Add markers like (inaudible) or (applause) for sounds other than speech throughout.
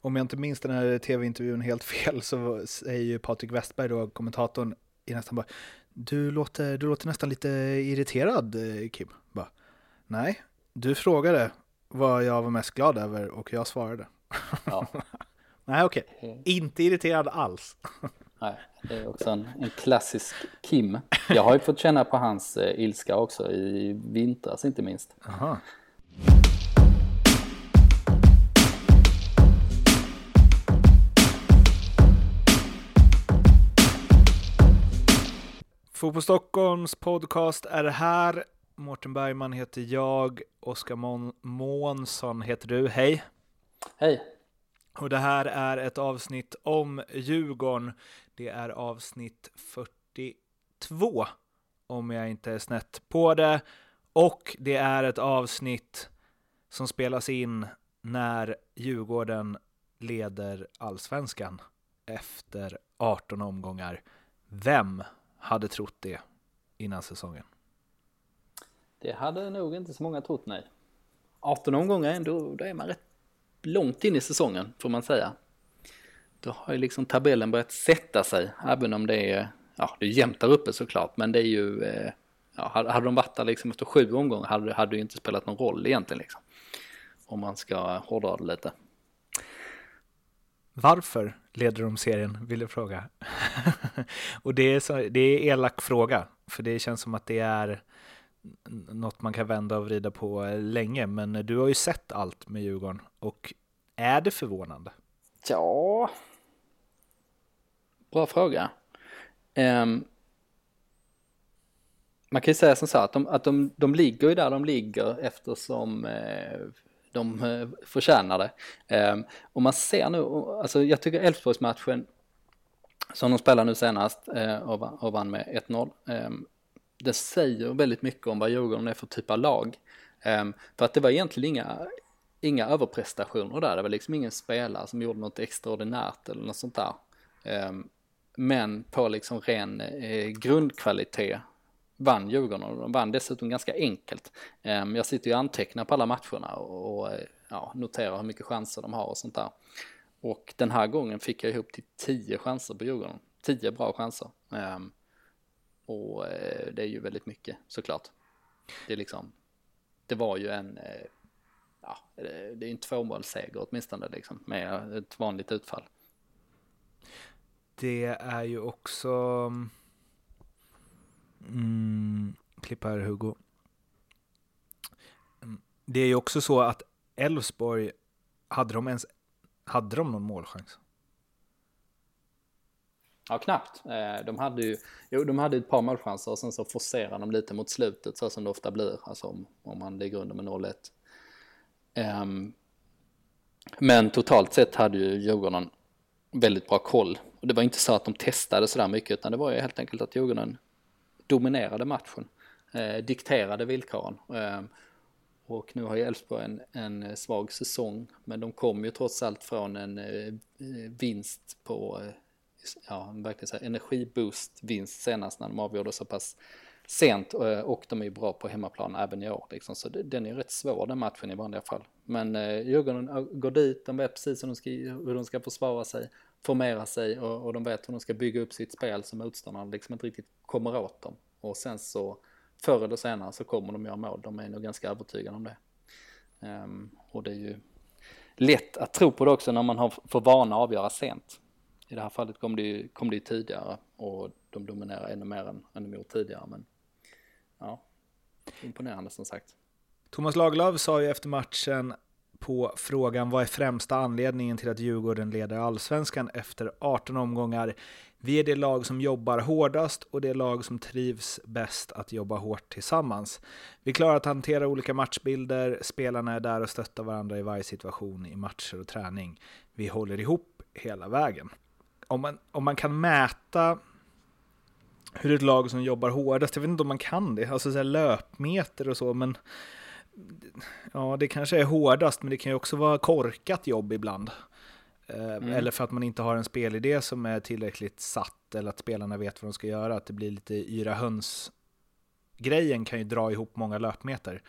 Om jag inte minns den här tv-intervjun helt (laughs) fel så säger ju Patrik Westberg då, kommentatorn, i nästan bara du låter, du låter nästan lite irriterad Kim. Bara, Nej, du frågade vad jag var mest glad över och jag svarade. Ja. (laughs) Nej, okej. Okay. Inte irriterad alls. (laughs) Nej, det är också en, en, klassisk Kim. Jag har ju fått känna på hans eh, ilska också i vintras inte minst. Aha. Fotboll Stockholms podcast är här. Mårten Bergman heter jag. Oskar Månsson heter du. Hej! Hej! Och det här är ett avsnitt om Djurgården. Det är avsnitt 42, om jag inte är snett på det. Och det är ett avsnitt som spelas in när Djurgården leder allsvenskan efter 18 omgångar. Vem hade trott det innan säsongen? Det hade nog inte så många trott, nej. 18 omgångar ändå, då är man rätt långt in i säsongen, får man säga. Då har ju liksom tabellen börjat sätta sig, även om det är, ja, det är jämnt där uppe såklart, men det är ju, eh, ja, hade de varit där liksom efter sju omgångar hade, hade det ju inte spelat någon roll egentligen liksom. Om man ska hårdra det lite. Varför leder de serien, vill jag fråga. (laughs) och det är, så, det är elak fråga, för det känns som att det är något man kan vända och vrida på länge, men du har ju sett allt med Djurgården och är det förvånande? Ja, bra fråga. Um, man kan ju säga som så att de, att de, de ligger ju där de ligger eftersom eh, de eh, förtjänar det. Ehm, och man ser nu, alltså jag tycker Elfsborgsmatchen som de spelar nu senast eh, och vann med 1-0. Ehm, det säger väldigt mycket om vad Djurgården är för typ av lag. Ehm, för att det var egentligen inga, inga överprestationer där, det var liksom ingen spelare som gjorde något extraordinärt eller något sånt där. Men på liksom ren eh, grundkvalitet vann Djurgården och de vann dessutom ganska enkelt. Ehm, jag sitter ju och antecknar på alla matcherna och ja, noterar hur mycket chanser de har och sånt där. Och den här gången fick jag ihop till tio chanser på Djurgården. Tio bra chanser. Ehm, och eh, det är ju väldigt mycket såklart. Det är liksom, det var ju en, eh, ja, det är en tvåmålsseger åtminstone liksom med ett vanligt utfall. Det är ju också mm, Mm, klipp här Hugo. Mm, det är ju också så att Elfsborg, hade de ens hade de någon målchans? Ja, knappt. Eh, de hade ju, jo, de hade ett par målchanser och sen så forcerade de lite mot slutet så som det ofta blir, alltså om, om man ligger under med 0-1. Um, ehm, men totalt sett hade ju Djurgården väldigt bra koll. Och det var inte så att de testade sådär mycket utan det var ju helt enkelt att Djurgården dominerade matchen, eh, dikterade villkoren. Eh, och nu har ju Elfsborg en, en svag säsong, men de kom ju trots allt från en eh, eh vinst på, eh, ja, verkligen så här, energiboost vinst senast när de avgjorde så pass sent eh, och de är ju bra på hemmaplan även i år. Liksom. Så den är rätt svår den matchen i vanliga fall. Men eh, Djurgården går dit, de vet precis hur de ska, hur de ska försvara sig, formera sig och, och de vet hur de ska bygga upp sitt spel som motståndarna liksom inte riktigt kommer åt dem. Och sen så förr eller senare så kommer de göra mål, de är nog ganska övertygade om det. Um, och det är ju lätt att tro på det också när man har för vana att avgöra sent. I det här fallet kom det ju, kom det ju tidigare och de dominerar ännu mer än, än de gjort tidigare. Men ja, imponerande som sagt. Thomas Lagerlöf sa ju efter matchen på frågan vad är främsta anledningen till att Djurgården leder allsvenskan efter 18 omgångar. Vi är det lag som jobbar hårdast och det lag som trivs bäst att jobba hårt tillsammans. Vi klarar att hantera olika matchbilder, spelarna är där och stöttar varandra i varje situation i matcher och träning. Vi håller ihop hela vägen. Om man, om man kan mäta hur ett lag som jobbar hårdast, jag vet inte om man kan det, alltså så löpmeter och så, men ja, det kanske är hårdast, men det kan ju också vara korkat jobb ibland. Eh, mm. Eller för att man inte har en spelidé som är tillräckligt satt, eller att spelarna vet vad de ska göra, att det blir lite yra höns. Grejen kan ju dra ihop många löpmeter.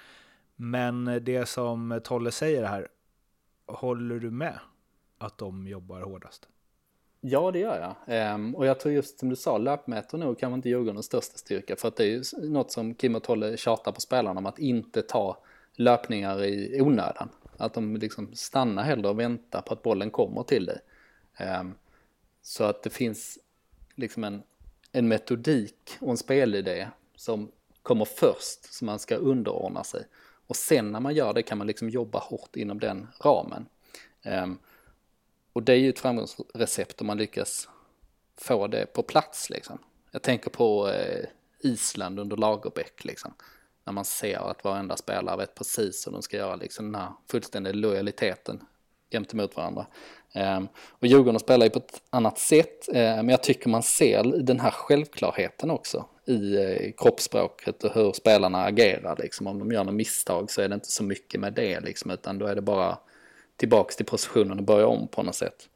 Men det som Tolle säger här, håller du med? att de jobbar hårdast? Ja, det gör jag. Um, och jag tror just som du sa, löpmeter nog kanske inte Djurgårdens största styrka. För att det är ju något som Kim och Tolle tjatar på spelarna om att inte ta löpningar i onödan. Att de liksom stannar hellre och väntar på att bollen kommer till dig. Ehm, så att det finns liksom en, en metodik och en spelidé som kommer först, som man ska underordna sig. Och sen när man gör det kan man liksom jobba hårt inom den ramen. Ehm, och det är ju ett framgångsrecept om man lyckas få det på plats liksom. Jag tänker på eh, Island under Lagerbäck liksom. När man ser att varenda spelare vet precis hur de ska göra liksom den här fullständiga lojaliteten gentemot varandra. Um, och Djurgården spelar ju på ett annat sätt, uh, men jag tycker man ser den här självklarheten också i uh, kroppsspråket och hur spelarna agerar. Liksom. Om de gör något misstag så är det inte så mycket med det, liksom, utan då är det bara tillbaks till positionen och börja om på något sätt.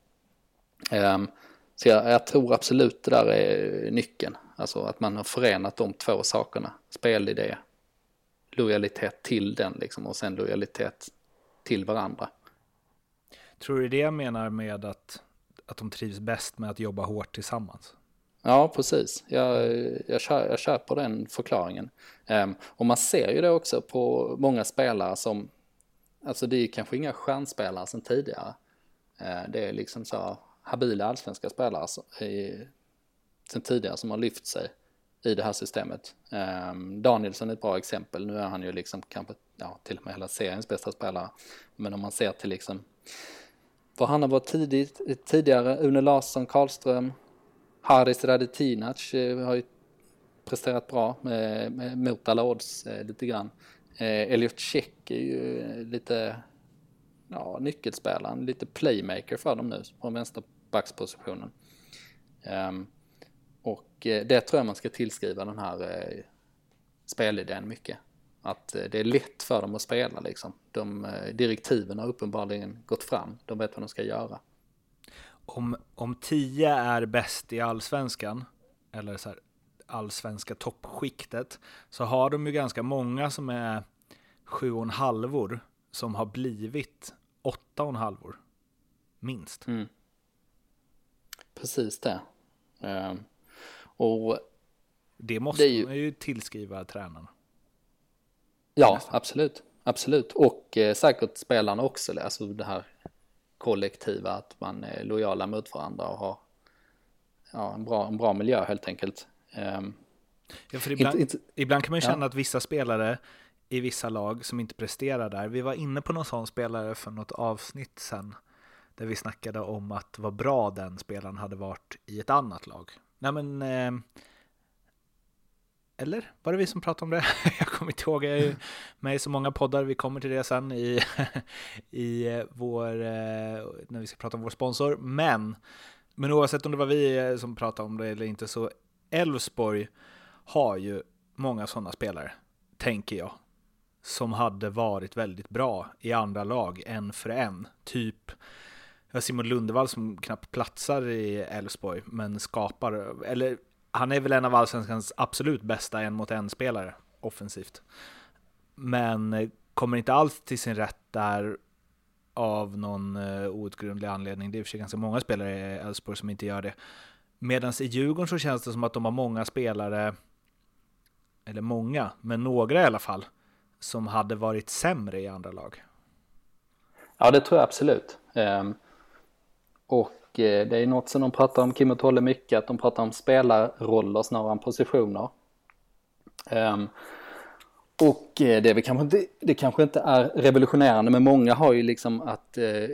Um, så jag, jag, tror absolut det där är nyckeln. Alltså att man har förenat de två sakerna. Spelidé, lojalitet till den liksom och sen lojalitet till varandra. Tror du det jag menar med att, att de trivs bäst med att jobba hårt tillsammans? Ja, precis. Jag, jag, kör, jag köper den förklaringen. Um, och man ser ju det också på många spelare som Alltså det är kanske inga stjärnspelare sedan tidigare. Eh, det är liksom så habila allsvenska spelare sen tidigare som har lyft sig i det här systemet. Ehm, um, Danielsson är ett bra exempel. Nu är han ju liksom kanske ja, till och med hela seriens bästa spelare. Men om man ser till liksom vad han har varit tidigt, tidigare, Une Larsson, Karlström, Haris Radetinac eh, har ju presterat bra med, med, mot alla odds eh, lite grann. Eh, Elliot Check är ju eh, lite ja, nyckelspelaren, lite playmaker för dem nu på vänsterbackspositionen. Um, och eh, det tror jag man ska tillskriva den här eh, spelidén mycket. Att eh, det är lätt för dem att spela liksom. De direktiven har uppenbarligen gått fram. De vet vad de ska göra. Om, om tio är bäst i allsvenskan, eller så här, allsvenska toppskiktet så har de ju ganska många som är sju och en halvor som har blivit åtta och en halvor. Minst. Mm. Precis det. Uh, och det måste det ju... man ju tillskriva tränarna. Ja, absolut. Absolut. Och eh, säkert spelarna också. Alltså det här kollektiva, att man är lojala mot varandra och har ja, en, bra, en bra miljö helt enkelt. Um, ja, för ibland, inte, inte, ibland kan man ju känna ja. att vissa spelare i vissa lag som inte presterar där. Vi var inne på någon sån spelare för något avsnitt sen där vi snackade om att vad bra den spelaren hade varit i ett annat lag. Nej men eh, eller? Var det vi som pratade om det? (laughs) Jag kommer inte ihåg, jag är ju med i så många poddar, vi kommer till det sen i, (laughs) i eh, vår, eh, när vi ska prata om vår sponsor. Men, men oavsett om det var vi eh, som pratade om det eller inte så Elfsborg har ju många sådana spelare, tänker jag, som hade varit väldigt bra i andra lag, en för en. Typ Simon Lundevall som knappt platsar i Elfsborg, men skapar, eller han är väl en av allsvenskans absolut bästa en mot en spelare offensivt. Men eh, kommer inte alls till sin rätt där av någon eh, outgrundlig anledning. Det är i och för sig ganska många spelare i Elfsborg som inte gör det. Medan i Djurgården så känns det som att de har många spelare, eller många, men några i alla fall, som hade varit sämre i andra lag. Ja, det tror jag absolut. Um, och eh, det är något som de pratar om, Kim och Tolle, mycket, att de pratar om spelarroller snarare än positioner. Um, och eh, det, är kanske inte, det kanske inte är revolutionerande, men många har ju liksom att eh,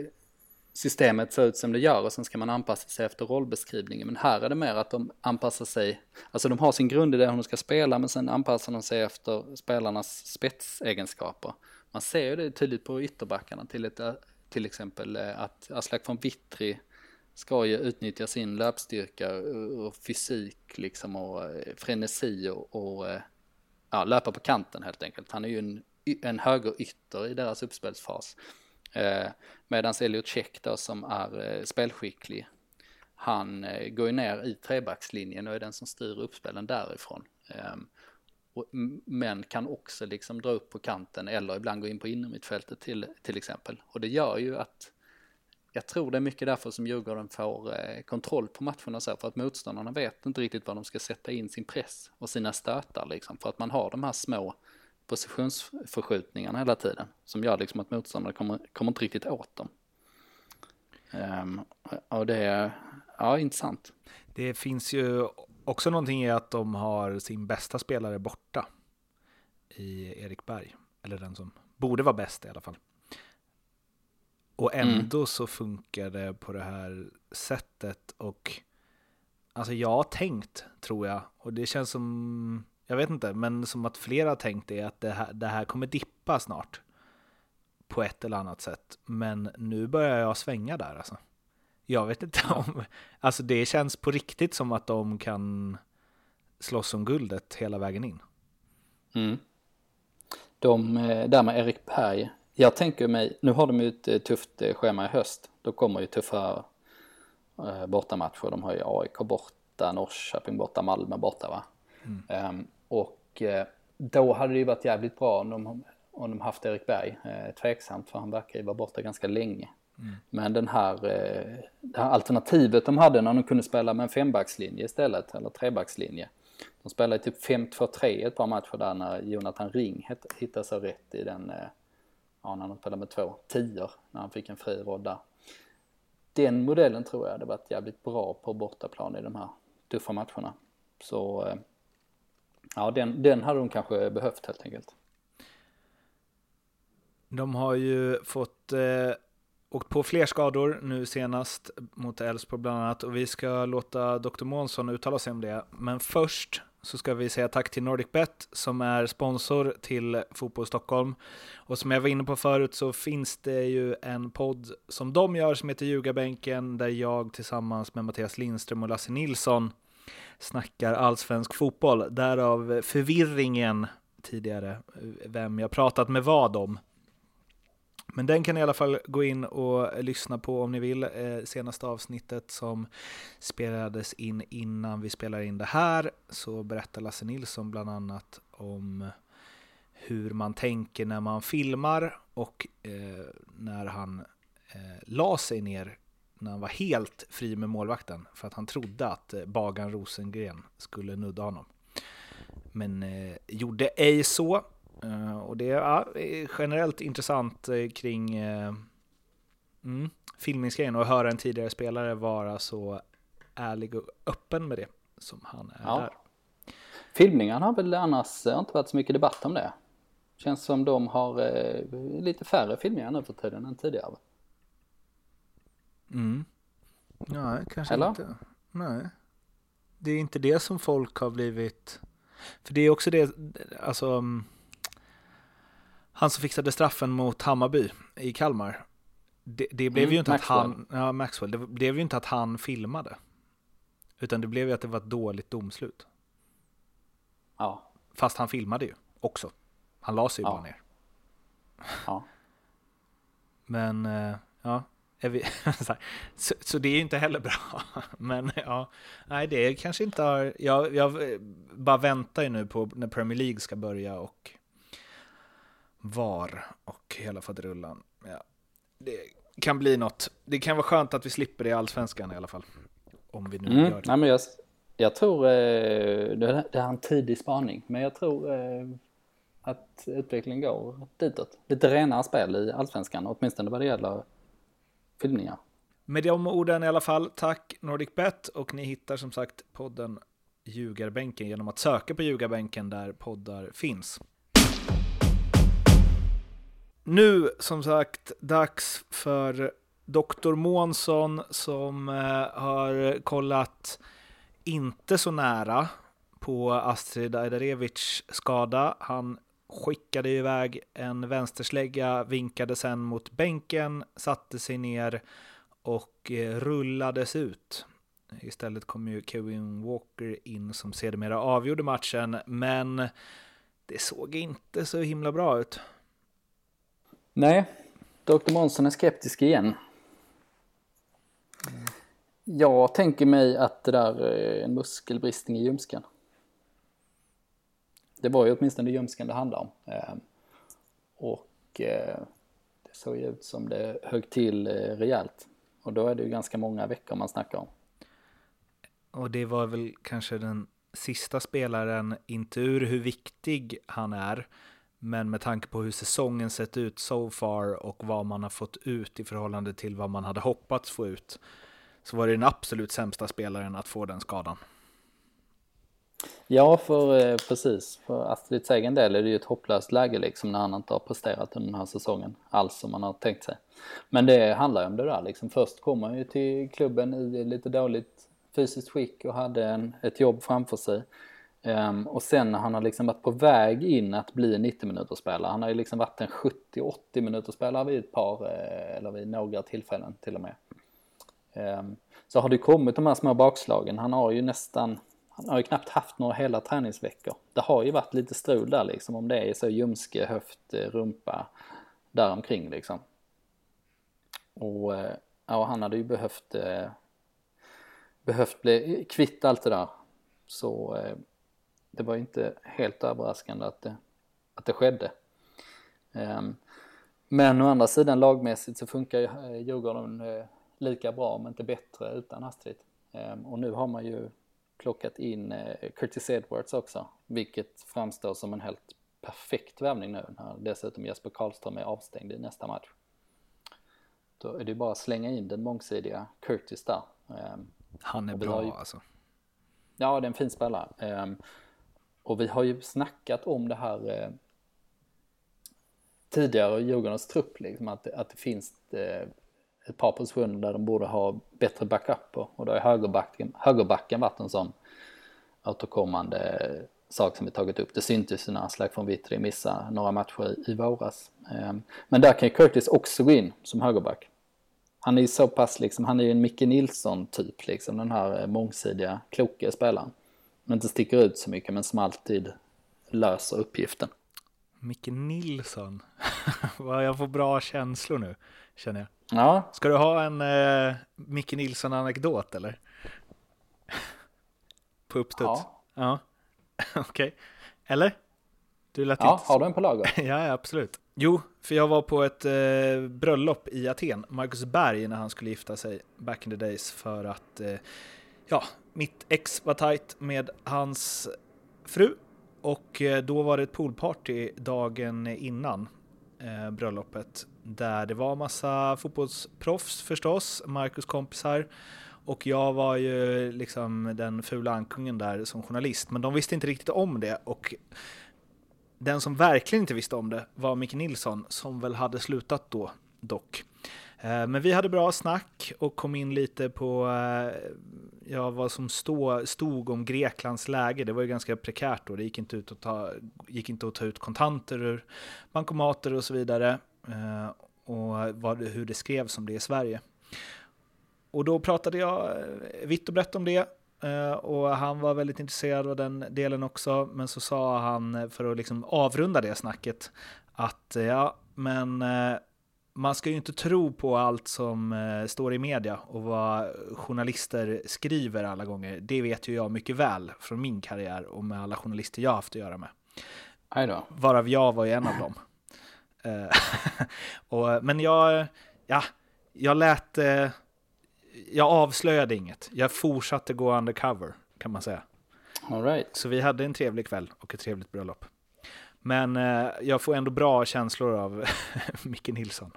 systemet ser ut som det gör och sen ska man anpassa sig efter rollbeskrivningen. Men här är det mer att de anpassar sig, alltså de har sin grundidé hur de ska spela men sen anpassar de sig efter spelarnas spetsegenskaper. Man ser ju det tydligt på ytterbackarna till, ett, till exempel eh, att Aslak von Witry ska ju utnyttja sin löpstyrka och fysik liksom och eh, frenesi och, och eh, ja, löpa på kanten helt enkelt. Han är ju en, en högerytter i deras uppspelsfas. Eh, Medan Elliot Check då som är eh, spelskicklig, han eh, går ju ner i trebackslinjen och är den som styr uppspelen därifrån. Ehm, och, men kan också liksom dra upp på kanten eller ibland gå in på innermittfältet till, till exempel. Och det gör ju att jag tror det är mycket därför som Djurgården får eh, kontroll på matcherna så, för att motståndarna vet inte riktigt var de ska sätta in sin press och sina stötar liksom, för att man har de här små positionsförskjutningarna hela tiden som gör liksom att motståndarna kommer, kommer inte riktigt åt dem. Um, och det är, ja, intressant. Det finns ju också någonting i att de har sin bästa spelare borta i Erik Berg, eller den som borde vara bäst i alla fall. Och mm. ändå mm. så funkar det på det här sättet och alltså jag har tänkt, tror jag, och det känns som, jag vet inte, men som att flera har tänkt det, att det här, det här kommer dippa snart på ett eller annat sätt. Men nu börjar jag svänga där alltså. Jag vet inte om, alltså det känns på riktigt som att de kan slåss om guldet hela vägen in. Mm. De, eh, där med Erik Berg, jag tänker mig, nu har de ju ett eh, tufft eh, schema i höst. Då kommer ju tuffa eh, bortamatcher. De har ju AIK borta, Norrköping borta, Malmö borta va. Mm. Um, och eh, då hade det ju varit jävligt bra om de, om de haft Erik Berg. Eh, tveksamt för han verkar ju vara borta ganska länge. Mm. Men den här, eh, det här alternativet de hade när de kunde spela med en fembackslinje istället, eller trebackslinje. De spelade typ 5-2-3 ett par matcher där när Jonathan Ring hittade sig rätt i den eh, ja, när de spelade med två tior när han fick en fri roll där. Den modellen tror jag hade varit jävligt bra på bortaplan i de här tuffa matcherna. Så eh, ja, den, den hade de kanske behövt helt enkelt. De har ju fått eh, åkt på fler skador nu senast mot Elfsborg bland annat och vi ska låta Dr. Månsson uttala sig om det. Men först så ska vi säga tack till NordicBet som är sponsor till Fotboll Stockholm. Och som jag var inne på förut så finns det ju en podd som de gör som heter Ljugarbänken där jag tillsammans med Mattias Lindström och Lasse Nilsson snackar allsvensk fotboll. Därav förvirringen tidigare, vem jag pratat med vad om. Men den kan ni i alla fall gå in och lyssna på om ni vill. Eh, senaste avsnittet som spelades in innan vi spelar in det här så berättar Lasse Nilsson bland annat om hur man tänker när man filmar och eh, när han eh, la sig ner när han var helt fri med målvakten för att han trodde att eh, Bagan Rosengren skulle nudda honom. Men eh, gjorde ej så och det är ja, generellt intressant uh, kring uh, mm, filmningsgrejen och höra en tidigare spelare vara så ärlig och öppen med det som han är ja. där. Filmningen har väl annars inte varit så mycket debatt om det. Känns som de har lite färre filmningar nu för tiden än tidigare. Mm. Nej, kanske Eller? inte. Nej. Det är inte det som folk har blivit... För det är också det, alltså mm, han som fixade straffen mot Hammarby i Kalmar. Det, det blev mm, ju inte Maxwell. att han, ja Maxwell, det blev ju inte att han filmade. Utan det blev ju att det var ett dåligt domslut. Ja. Fast han filmade ju också. Han la sig ju ja. bara ner. Ja. (laughs) Men, eh, ja. Vi, (laughs) så, så, det är ju inte heller bra. (laughs) Men ja, nej det kanske inte har... Jag, jag bara väntar ju nu på när Premier League ska börja och VAR och hela faderullan. Ja, det kan bli något. Det kan vara skönt att vi slipper det i allsvenskan i alla fall. Om vi nu mm. gör det. Nej, men jag, jag tror, eh, det är en tidig spaning, men jag tror eh, att utvecklingen går ditåt. Lite renare spel i allsvenskan, åtminstone vad det gäller filmningar. Med de orden i alla fall, tack NordicBet och ni hittar som sagt podden Ljugarbänken genom att söka på Ljugarbänken där poddar finns. Nu som sagt dags för Dr. Månsson som eh, har kollat inte så nära på Astrid Ajdarevic skada. Han skickade iväg en vänsterslägga, vinkade sen mot bänken, satte sig ner och eh, rullades ut. Istället kom ju Kevin Walker in som sedermera avgjorde matchen, men det såg inte så himla bra ut. Nej, Dr. Månsson är skeptisk igen. Jag tänker mig att det där är en muskelbristning i ljumsken. Det var ju åtminstone ljumsken det handlade om. Ehm, och eh, det såg ju ut som det högg till eh, rejält. Och då är det ju ganska många veckor man snackar om. Och det var väl kanske den sista spelaren, inte ur hur viktig han är, men med tanke på hur säsongen sett ut so far och vad man har fått ut i förhållande till vad man hade hoppats få ut, så var det den absolut sämsta spelaren att få den skadan. Ja, för eh, precis. För Astrids egen del är det ju ett hopplöst läge liksom när han inte har presterat under den här säsongen alls som man har tänkt sig. Men det handlar ju om det där liksom. Först kom han ju till klubben i lite dåligt fysiskt skick och hade en, ett jobb framför sig. Um, och sen när han har liksom varit på väg in att bli 90 minuters spelare, han har ju liksom varit en 70-80 minuters spelare vid ett par, eh, eller vid några tillfällen till och med. Um, så har det kommit de här små bakslagen, han har ju nästan, han har ju knappt haft några hela träningsveckor. Det har ju varit lite strul där liksom, om det är så ljumske, höft, eh, rumpa, däromkring liksom. Och eh, ja, han hade ju behövt, behövt bli kvitt allt det där. Så det var inte helt överraskande att det, att det skedde. Ehm, men å andra sidan lagmässigt så funkar ju eh, Djurgården eh, lika bra om inte bättre utan Astrid. Ehm, och nu har man ju plockat in eh, Curtis Edwards också, vilket framstår som en helt perfekt värvning nu när dessutom Jesper Karlström är avstängd i nästa match. Då är det bara att slänga in den mångsidiga Curtis där. Ehm, Han är bra ju... alltså. Ja, det är en fin spelare. Och vi har ju snackat om det här eh, tidigare i Djurgårdens trupp, liksom, att, att det finns eh, ett par positioner där de borde ha bättre backup på. Och då har högerbacken, högerbacken varit en sån återkommande sak som vi tagit upp. Det syntes ju när Aslak från Vittry missade några matcher i, i våras. Eh, men där kan ju Curtis också gå in som högerback. Han är ju så pass liksom, han är ju en Micke Nilsson typ liksom, den här eh, mångsidiga, kloka spelaren inte sticker ut så mycket men som alltid löser uppgiften. Micke Nilsson, (laughs) jag får bra känslor nu känner jag. Ja. Ska du ha en eh, Micke Nilsson-anekdot eller? (laughs) På uppstuds? Ja. ja. (laughs) Okej. Okay. Eller? Du lät ja, inte... har du en på lager? ja, ja, absolut. Jo, för jag var på ett eh, bröllop i Aten, Marcus Berg, när han skulle gifta sig back in the days för att eh, ja, mitt ex var tajt med hans fru. Och eh, då var det ett poolparty dagen innan eh, bröllopet. Där det var massa fotbollsproffs förstås, Marcus kompisar. Och jag var ju liksom den fula ankungen där som journalist, men de visste inte riktigt om det. Och den som verkligen inte visste om det var Micke Nilsson som väl hade slutat då dock. Eh, men vi hade bra snack och kom in lite på eh, ja, vad som stå, stod om Greklands läge. Det var ju ganska prekärt då. Det gick inte, ut att ta, gick inte att ta ut kontanter ur bankomater och så vidare. Eh, och vad, hur det skrevs om det i Sverige. Och då pratade jag vitt och brett om det. Och han var väldigt intresserad av den delen också. Men så sa han, för att liksom avrunda det snacket, att ja, men man ska ju inte tro på allt som eh, står i media och vad journalister skriver alla gånger. Det vet ju jag mycket väl från min karriär och med alla journalister jag haft att göra med. Varav jag var ju en av dem. (sniffs) Eh, (laughs) och, men jag, ja, jag lät, eh, jag avslöjade inget. Jag fortsatte gå undercover kan man säga. All right. Så vi hade en trevlig kväll och ett trevligt bröllop. Men eh, jag får ändå bra känslor av (laughs) Micke Nilsson.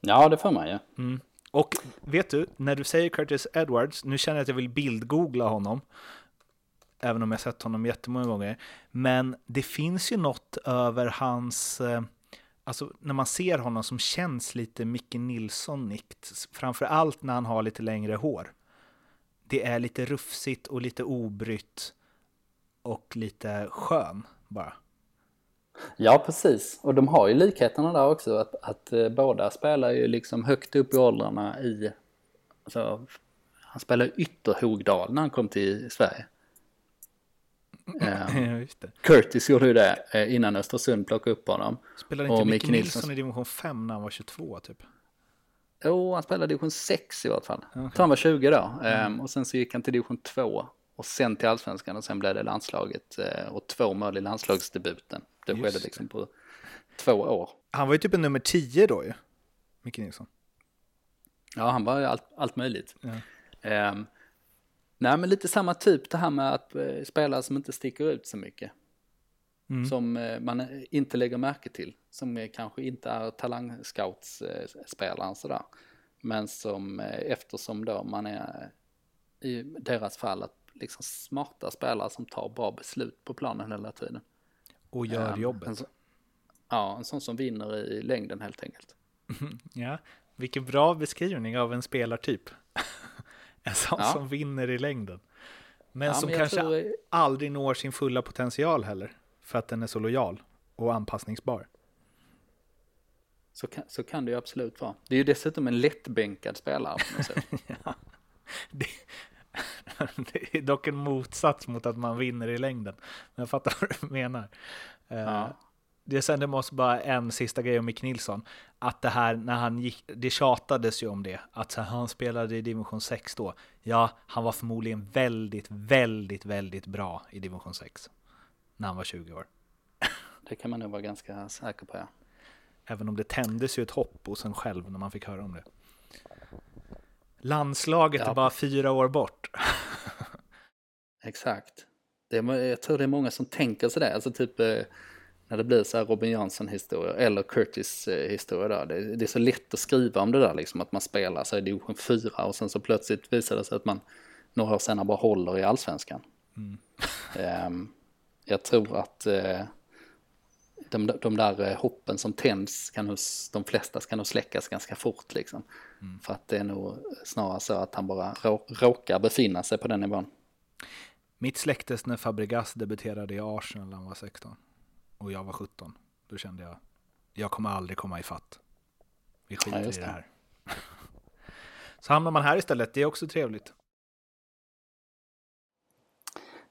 Ja, det får man ju. Ja. Mm. Och vet du, när du säger Curtis Edwards, nu känner jag att jag vill bildgoogla honom. Även om jag sett honom jättemånga gånger. Men det finns ju något över hans... Eh, alltså när man ser honom som känns lite Micke Nilsson-nikt. Framför allt när han har lite längre hår. Det är lite rufsigt och lite obrytt. Och lite skön bara. Ja, precis. Och de har ju likheterna där också. Att, att eh, båda spelar ju liksom högt upp i åldrarna i... Alltså, han spelade Ytterhogdal när han kom till Sverige. (laughs) Um, Curtis gjorde ju det eh, innan Östersund plockade upp honom. Spelade inte Micke Nilsson i division 5 när han var 22 typ? Jo, han spelade division 6 i vart fall. Okay. Han var 20 då. Mm. Um, och sen så gick han till division 2 och sen till allsvenskan och sen blev det landslaget uh, och två mål i landslagsdebuten. Det Just skedde liksom på två år. Han var ju typ en nummer tio då ju, Micke Nilsson. Ja, han var allt, allt möjligt. Ja. Um, nej, men lite samma typ det här med att uh, spelare som inte sticker ut så mycket. Mm. Som uh, man inte lägger märke till. Som uh, kanske inte är talangscouts-spelare sådär. Men som eftersom då man är i deras fall att liksom smarta spelare som tar bra beslut på planen hela tiden. Och gör um, jobbet. En så, ja, en sån som vinner i längden helt enkelt. (laughs) ja, vilken bra beskrivning av en spelartyp. (laughs) en sån ja. som vinner i längden. Men ja, som men kanske tror... aldrig når sin fulla potential heller. För att den är så lojal och anpassningsbar. Så kan, så kan det ju absolut vara. Det är ju dessutom en lättbänkad spelare. (laughs) ja, det, (laughs) det, är dock en motsats mot att man vinner i längden. Men jag fattar (laughs) vad du menar. Eh, ja det, sen det måste bara en sista grej om Mick Nilsson. Att det här när han gick, det tjatades ju om det. Att han spelade i division 6 då. Ja, han var förmodligen väldigt, väldigt, väldigt bra i division 6. När han var 20 år. (laughs) Det kan man nog vara ganska säker på ja. Även om det tändes ju ett hopp hos en själv när man fick höra om det. Landslaget ja. är bara fyra år bort. Exakt. Det är, jag tror det är många som tänker sådär. Alltså typ eh, när det blir så här Robin Jansson historia eller Curtis historia där. Det, det, är så lätt att skriva om det där liksom att man spelar sig i division 4 och sen så plötsligt visar det sig att man några år senare bara håller i allsvenskan. Mm. um, jag tror att uh, de, de där hoppen som tänds kan hos de flesta ska nog släckas ganska fort liksom. Mm. För att det är nog snarare så att han bara rå, råkar befinna sig på den nivån. Mitt släktes när Fabregas debuterade i Arsenal när han var 16 och jag var 17. Då kände jag, jag kommer aldrig komma ifatt. Vi skiter ja, i det här. (laughs) Så hamnar man här istället, det är också trevligt.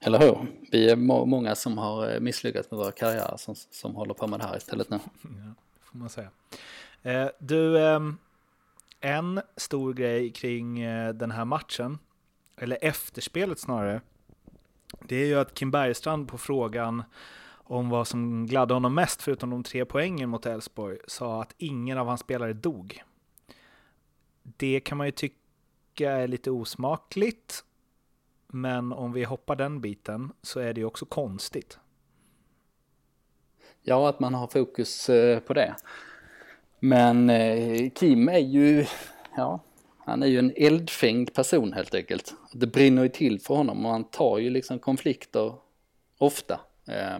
Eller hur? Vi är må många som har eh, misslyckats med våra karriärer som, som håller på med det här istället nu. (laughs) Ja, får man säga. Eh, du, eh, en stor grej kring eh, den här matchen, eller efterspelet snarare, det är ju att Kim Bergstrand på frågan om vad som gladde honom mest, förutom de tre poängen mot Elfsborg, sa att ingen av hans spelare dog. Det kan man ju tycka är lite osmakligt, men om vi hoppar den biten så är det ju också konstigt. Ja, att man har fokus eh, på det. Men eh, Kim är ju, ja, han är ju en eldfängd person helt enkelt. Det brinner ju till för honom och han tar ju liksom konflikter ofta. Eh,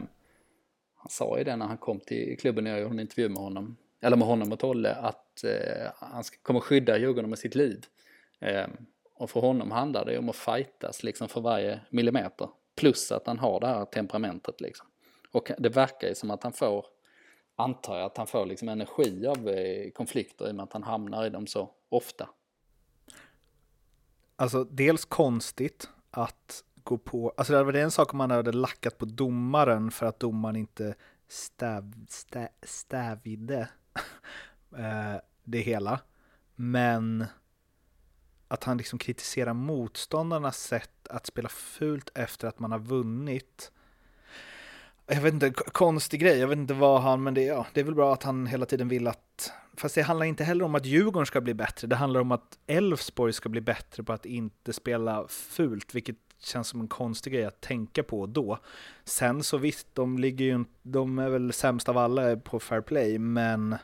han sa ju det när han kom till klubben när jag gjorde en intervju med honom, eller med honom och Tolle, att eh, han kommer skydda Djurgården med sitt liv. Eh, och för honom handlar det om att fightas liksom för varje millimeter. Plus att han har det här temperamentet liksom. Och det verkar ju som att han får, antar jag, att han får liksom energi av eh, konflikter i och med att han hamnar i dem så ofta. Alltså dels konstigt att gå på, alltså det var en sak om man hade lackat på domaren för att domaren inte stäv, stä, stävide (laughs) eh, det hela. Men att han liksom kritiserar motståndarnas sätt att spela fult efter att man har vunnit. Jag vet inte, konstig grej, jag vet inte vad han, men det, ja, det är väl bra att han hela tiden vill att Fast det handlar inte heller om att Djurgården ska bli bättre, det handlar om att Elfsborg ska bli bättre på att inte spela fult, vilket känns som en konstig grej att tänka på då. Sen så visst, de ligger ju, de är väl sämst av alla på fair play, men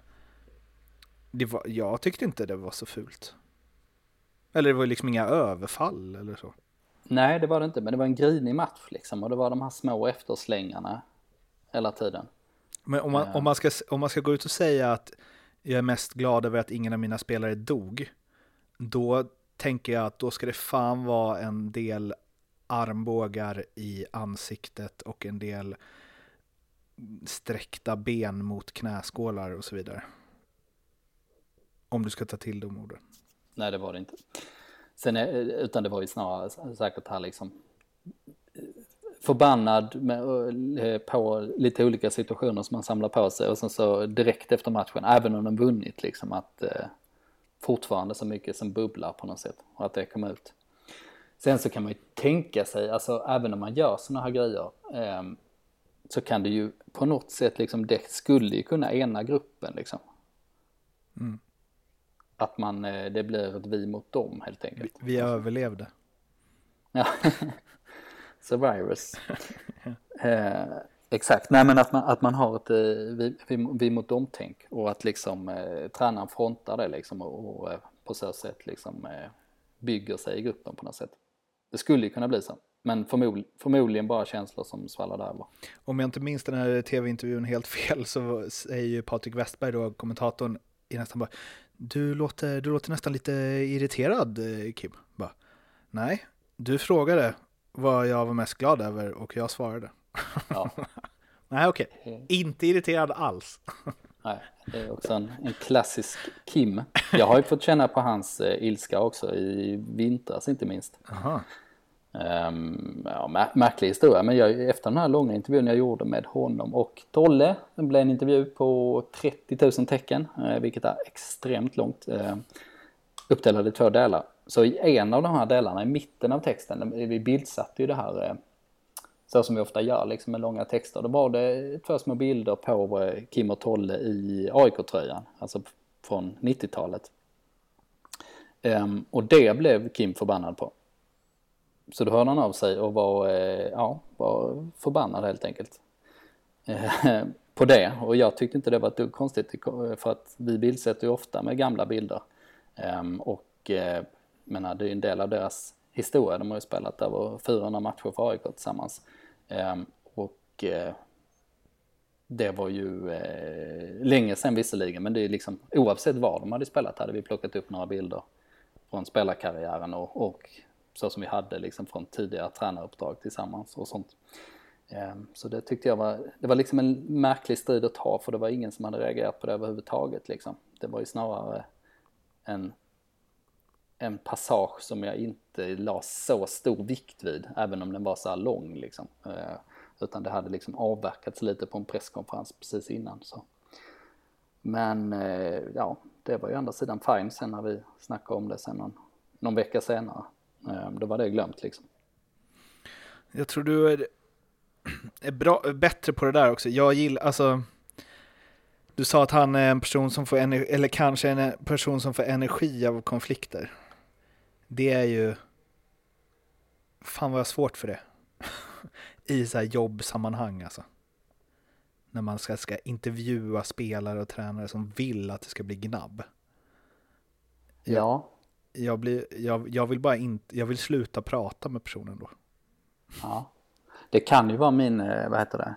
det var, jag tyckte inte det var så fult. Eller det var liksom inga överfall eller så. Nej, det var det inte, men det var en grinig match liksom och det var de här små efterslängarna hela tiden. Men om man, om man, ska, om man ska gå ut och säga att jag är mest glad över att ingen av mina spelare dog, då tänker jag att då ska det fan vara en del armbågar i ansiktet och en del sträckta ben mot knäskålar och så vidare. Om du ska ta till de orden. Nej, det var det inte. Sen, utan det var ju snarare säkert här liksom förbannad med, eh, på lite olika situationer som man samlar på sig och sen så direkt efter matchen, även om de vunnit liksom att eh, fortfarande så mycket som bubblar på något sätt och att det kom ut. Sen så kan man ju tänka sig, alltså även om man gör sådana här grejer, eh, så kan det ju på något sätt liksom, det skulle ju kunna ena gruppen liksom. Mm. att man, det blir ett vi mot dem helt enkelt. Vi, vi överlevde. Ja, (laughs) Survivors. (laughs) eh, exakt, nej men att man, att man har ett eh, vi, vi, vi mot dem-tänk och att liksom eh, tränaren frontar det liksom och, och eh, på så sätt liksom eh, bygger sig i gruppen på något sätt. Det skulle ju kunna bli så, men förmod, förmodligen bara känslor som svallar över. Om jag inte minns den här tv-intervjun helt fel så säger ju Patrik Westberg då, kommentatorn, i nästan bara du låter, du låter nästan lite irriterad eh, Kim. Bara, Nej, du frågade vad jag var mest glad över och jag svarade. Ja. (laughs) Nej, okej. Okay. Inte irriterad alls. (laughs) Nej, det är också en, en, klassisk Kim. Jag har ju fått känna på hans eh, ilska också i vintras inte minst. Aha. Um, ja, märklig historia, men jag, efter den här långa intervjun jag gjorde med honom och Tolle, det blev en intervju på 30 000 tecken, eh, vilket är extremt långt, eh, uppdelad i två delar. Så i en av de här delarna, i mitten av texten, vi bildsatte ju det här eh, så som vi ofta gör liksom med långa texter. Då var det två små bilder på eh, Kim och Tolle i AIK-tröjan, alltså från 90-talet. Ehm, och det blev Kim förbannad på. Så då hörde han av sig och var, eh, ja, var förbannad helt enkelt. Ehm, på det och jag tyckte inte det var ett dugg konstigt för att vi bildsätter ju ofta med gamla bilder. Ehm, och menar, eh, det är ju en del av deras historia. De har ju spelat över 400 matcher för AIK tillsammans. Ehm, och eh, det var ju eh, länge sedan visserligen, men det är liksom oavsett var de hade spelat hade vi plockat upp några bilder från spelarkarriären och, och så som vi hade liksom från tidigare tränaruppdrag tillsammans och sånt. Ehm, så det tyckte jag var, det var liksom en märklig strid att ta för det var ingen som hade reagerat på det överhuvudtaget liksom. Det var ju snarare en en passage som jag inte la så stor vikt vid, även om den var så här lång liksom. Eh, utan det hade liksom avverkats lite på en presskonferens precis innan. Så. Men eh, ja, det var ju andra sidan fine sen när vi snackade om det sen någon, någon vecka senare. Eh, då var det glömt liksom. Jag tror du är, är bra, bättre på det där också. Jag gillar, alltså du sa att han är en person som får energi, eller kanske en person som får energi av konflikter det är ju... Fan vad jag har svårt för det. (laughs) I så här jobbsammanhang alltså. När man ska, ska intervjua spelare och tränare som vill att det ska bli gnabb. Ja. Jag, blir, jag, jag vill bara inte, jag vill sluta prata med personen då. Ja. Det kan ju vara min, eh, vad heter det?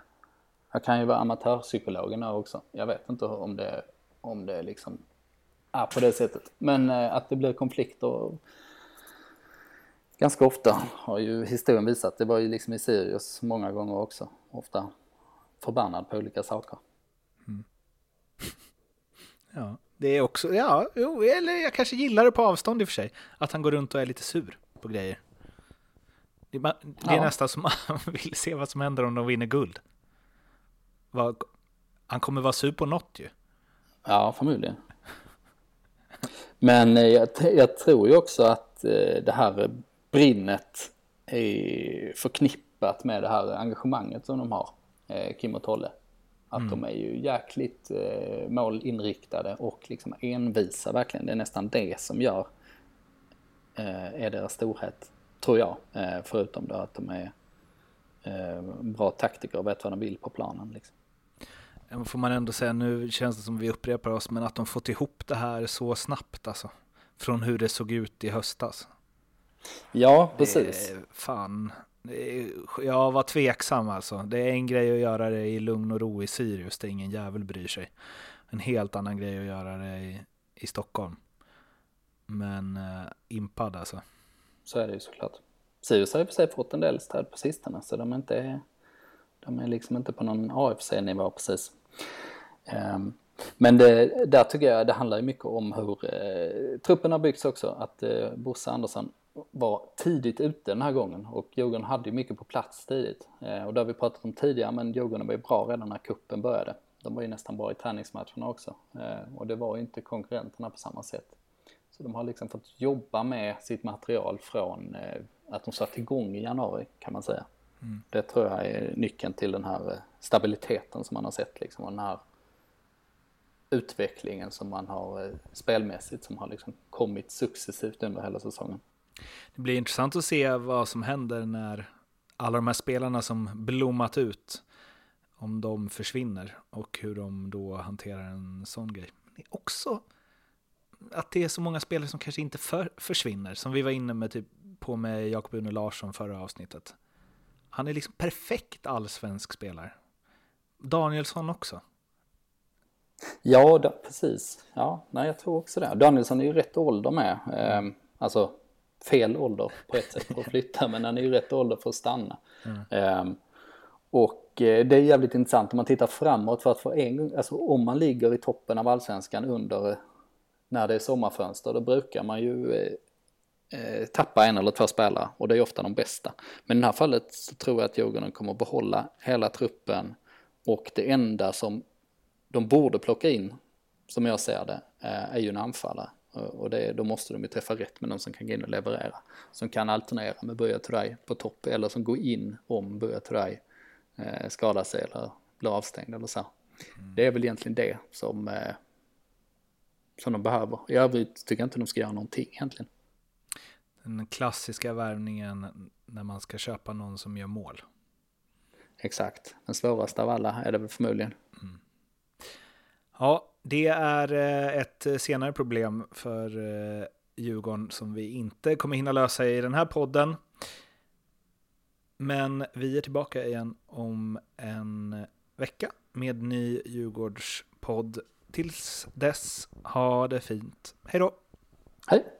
Jag kan ju vara amatörpsykologen också. Jag vet inte om det, om det liksom är på det sättet. Men eh, att det blir konflikter ganska ofta har ju historien visat. Det var ju liksom i Sirius många gånger också. Ofta förbannad på olika saker. Mm. (laughs) Ja, det är också, ja, jo, eller jag kanske gillar det på avstånd i och för sig. Att han går runt och är lite sur på grejer. Det, är, ja. nästan som man (laughs) vill se vad som händer om de vinner guld. Han kommer vara sur på något ju. Ja, förmodligen. Men eh, jag, jag tror ju också att eh, det här brinnet är förknippat med det här engagemanget som de har, eh, Kim och Tolle. Att mm. de är ju jäkligt eh, målinriktade och liksom envisa verkligen. Det är nästan det som gör eh, är deras storhet, tror jag. Eh, förutom då att de är eh, bra taktiker och vet vad de vill på planen. Liksom. Får man ändå säga, nu känns det som vi upprepar oss, men att de fått ihop det här så snabbt alltså. Från hur det såg ut i höstas. Ja, precis. Det, fan, jag var tveksam alltså. Det är en grej att göra det i lugn och ro i Sirius där ingen jävel bryr sig. En helt annan grej att göra det i, i Stockholm. Men uh, impad alltså. Så är det ju såklart. Sirius har och för sig fått en del stöd på sistone så de är inte, de är liksom inte på någon AFC-nivå precis. Um, men det, där tycker jag det handlar ju mycket om hur eh, truppen har byggts också. Att eh, Bosse Andersson var tidigt ute den här gången och Djurgården hade ju mycket på plats tidigt. Eh, och det har vi pratat om tidigare men Djurgården var ju bra redan när kuppen började. De var ju nästan bra i träningsmatcherna också eh, och det var ju inte konkurrenterna på samma sätt. Så de har liksom fått jobba med sitt material från eh, att de satte igång i januari kan man säga. Mm. Det tror jag är nyckeln till den här stabiliteten som man har sett liksom och den här utvecklingen som man har spelmässigt som har liksom kommit successivt under hela säsongen. Det blir intressant att se vad som händer när alla de här spelarna som blommat ut, om de försvinner och hur de då hanterar en sån grej. Men det är också att det är så många spelare som kanske inte för, försvinner, som vi var inne med typ på med Jakob Une Larsson förra avsnittet. Han är liksom perfekt allsvensk spelare. Danielsson också. Ja, da, precis. Ja, nej, jag tror också det. Danielsson är ju rätt ålder med. Ehm, alltså fel ålder på ett sätt för att flytta, men han är ju rätt ålder för att stanna. Mm. Och eh, det är jävligt intressant om man tittar framåt för att för en gång, alltså om man ligger i toppen av allsvenskan under eh, när det är sommarfönster, då brukar man ju eh, eh, tappa en eller två spelare och det är ofta de bästa. Men i det här fallet så tror jag att Djurgården kommer att behålla hela truppen och det enda som de borde plocka in, som jag ser det, är ju en anfallare. Och det, då måste de ju träffa rätt med någon som kan gå in och leverera. Som kan alternera med Buya Turay på topp eller som går in om Buya Turay eh, skadar sig eller blir avstängd eller så. Mm. Det är väl egentligen det som, eh, som de behöver. I övrigt tycker jag inte de ska göra någonting egentligen. Den klassiska värvningen när man ska köpa någon som gör mål. Exakt, den svåraste av alla är det väl förmodligen. Mm. Ja, det är eh, ett senare problem för eh, Djurgården som vi inte kommer hinna lösa i den här podden. Men vi är tillbaka igen om en vecka med ny Djurgårdspodd. Tills dess, ha det fint. Hej då! Hej!